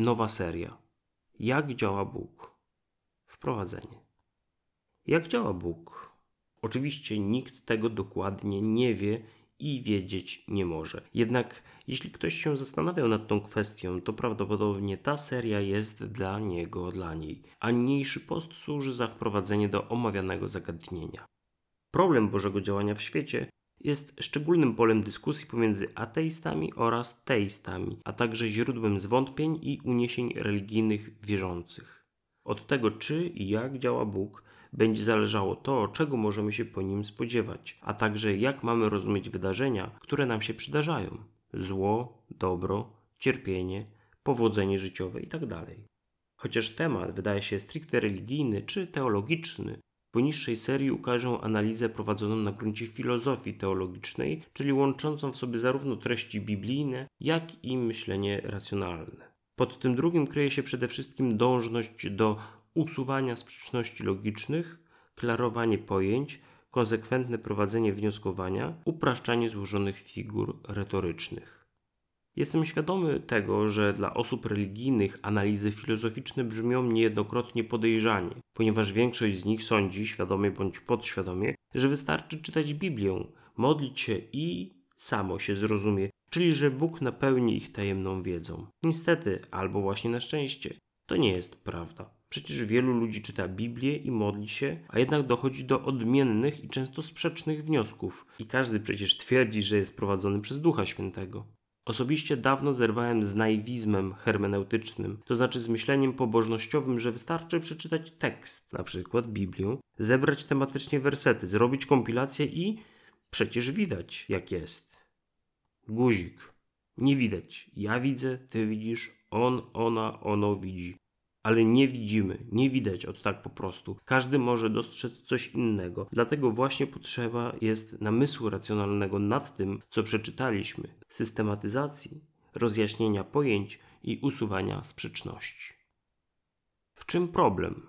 nowa seria. Jak działa Bóg? Wprowadzenie. Jak działa Bóg? Oczywiście nikt tego dokładnie nie wie i wiedzieć nie może. Jednak jeśli ktoś się zastanawiał nad tą kwestią, to prawdopodobnie ta seria jest dla niego, dla niej, a niniejszy post służy za wprowadzenie do omawianego zagadnienia. Problem Bożego działania w świecie jest szczególnym polem dyskusji pomiędzy ateistami oraz teistami, a także źródłem zwątpień i uniesień religijnych wierzących. Od tego, czy i jak działa Bóg, będzie zależało to, czego możemy się po nim spodziewać, a także jak mamy rozumieć wydarzenia, które nam się przydarzają zło, dobro, cierpienie, powodzenie życiowe itd. Tak Chociaż temat wydaje się stricte religijny czy teologiczny, poniższej serii ukażę analizę prowadzoną na gruncie filozofii teologicznej, czyli łączącą w sobie zarówno treści biblijne, jak i myślenie racjonalne. Pod tym drugim kryje się przede wszystkim dążność do usuwania sprzeczności logicznych, klarowanie pojęć, konsekwentne prowadzenie wnioskowania, upraszczanie złożonych figur retorycznych. Jestem świadomy tego, że dla osób religijnych analizy filozoficzne brzmią niejednokrotnie podejrzanie, ponieważ większość z nich sądzi, świadomie bądź podświadomie, że wystarczy czytać Biblię, modlić się i samo się zrozumie, czyli że Bóg napełni ich tajemną wiedzą. Niestety, albo właśnie na szczęście, to nie jest prawda. Przecież wielu ludzi czyta Biblię i modli się, a jednak dochodzi do odmiennych i często sprzecznych wniosków. I każdy przecież twierdzi, że jest prowadzony przez Ducha Świętego. Osobiście dawno zerwałem z naiwizmem hermeneutycznym, to znaczy z myśleniem pobożnościowym, że wystarczy przeczytać tekst, na przykład Biblię, zebrać tematycznie wersety, zrobić kompilację i przecież widać, jak jest. Guzik. Nie widać. Ja widzę, ty widzisz, on, ona, ono widzi ale nie widzimy, nie widać od tak po prostu. Każdy może dostrzec coś innego. Dlatego właśnie potrzeba jest namysłu racjonalnego nad tym, co przeczytaliśmy, systematyzacji, rozjaśnienia pojęć i usuwania sprzeczności. W czym problem?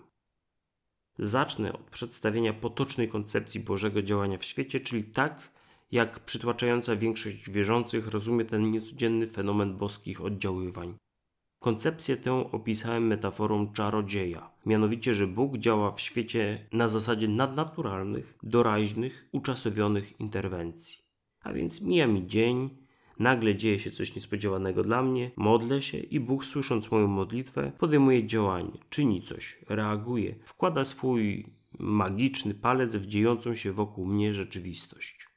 Zacznę od przedstawienia potocznej koncepcji Bożego działania w świecie, czyli tak, jak przytłaczająca większość wierzących rozumie ten niecodzienny fenomen boskich oddziaływań. Koncepcję tę opisałem metaforą czarodzieja, mianowicie, że Bóg działa w świecie na zasadzie nadnaturalnych, doraźnych, uczasowionych interwencji. A więc mija mi dzień, nagle dzieje się coś niespodziewanego dla mnie, modlę się i Bóg, słysząc moją modlitwę, podejmuje działanie, czyni coś, reaguje, wkłada swój magiczny palec w dziejącą się wokół mnie rzeczywistość.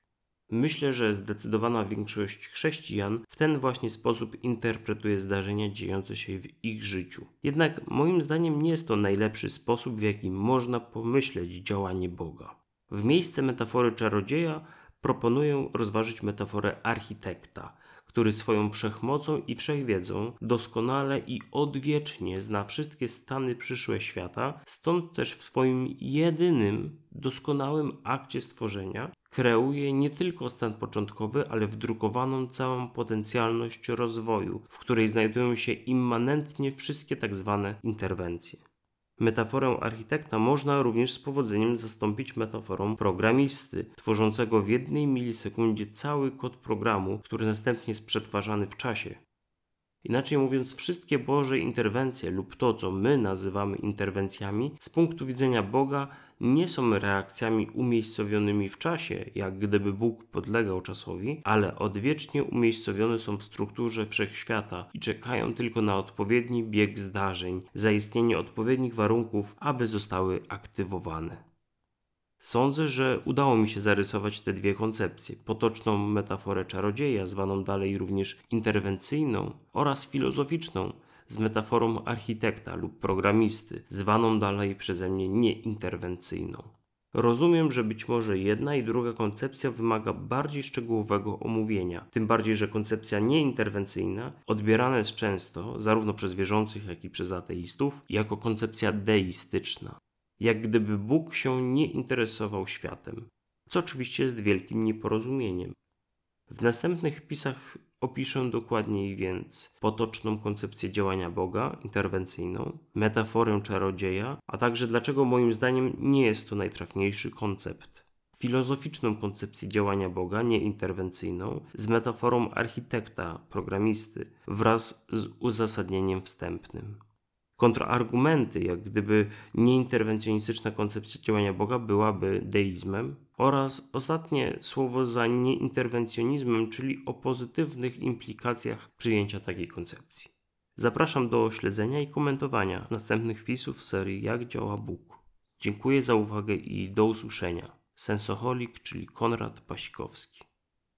Myślę, że zdecydowana większość chrześcijan w ten właśnie sposób interpretuje zdarzenia dziejące się w ich życiu. Jednak moim zdaniem nie jest to najlepszy sposób, w jaki można pomyśleć działanie Boga. W miejsce metafory czarodzieja proponuję rozważyć metaforę architekta, który swoją wszechmocą i wszechwiedzą doskonale i odwiecznie zna wszystkie stany przyszłe świata, stąd też w swoim jedynym, doskonałym akcie stworzenia kreuje nie tylko stan początkowy, ale wdrukowaną całą potencjalność rozwoju, w której znajdują się immanentnie wszystkie tak zwane interwencje. Metaforę architekta można również z powodzeniem zastąpić metaforą programisty, tworzącego w jednej milisekundzie cały kod programu, który następnie jest przetwarzany w czasie. Inaczej mówiąc, wszystkie Boże interwencje lub to, co my nazywamy interwencjami, z punktu widzenia Boga nie są reakcjami umiejscowionymi w czasie, jak gdyby Bóg podlegał czasowi, ale odwiecznie umiejscowione są w strukturze wszechświata i czekają tylko na odpowiedni bieg zdarzeń, zaistnienie odpowiednich warunków, aby zostały aktywowane. Sądzę, że udało mi się zarysować te dwie koncepcje: potoczną metaforę czarodzieja, zwaną dalej również interwencyjną, oraz filozoficzną, z metaforą architekta lub programisty, zwaną dalej przeze mnie nieinterwencyjną. Rozumiem, że być może jedna i druga koncepcja wymaga bardziej szczegółowego omówienia, tym bardziej, że koncepcja nieinterwencyjna odbierana jest często, zarówno przez wierzących, jak i przez ateistów, jako koncepcja deistyczna jak gdyby Bóg się nie interesował światem, co oczywiście jest wielkim nieporozumieniem. W następnych pisach opiszę dokładniej więc potoczną koncepcję działania Boga, interwencyjną, metaforę czarodzieja, a także dlaczego moim zdaniem nie jest to najtrafniejszy koncept. filozoficzną koncepcję działania Boga, nieinterwencyjną, z metaforą architekta, programisty, wraz z uzasadnieniem wstępnym. Kontrargumenty, jak gdyby nieinterwencjonistyczna koncepcja działania Boga byłaby deizmem, oraz ostatnie słowo za nieinterwencjonizmem, czyli o pozytywnych implikacjach przyjęcia takiej koncepcji. Zapraszam do śledzenia i komentowania następnych wpisów w serii Jak działa Bóg. Dziękuję za uwagę i do usłyszenia. Sensoholik, czyli Konrad Pasikowski.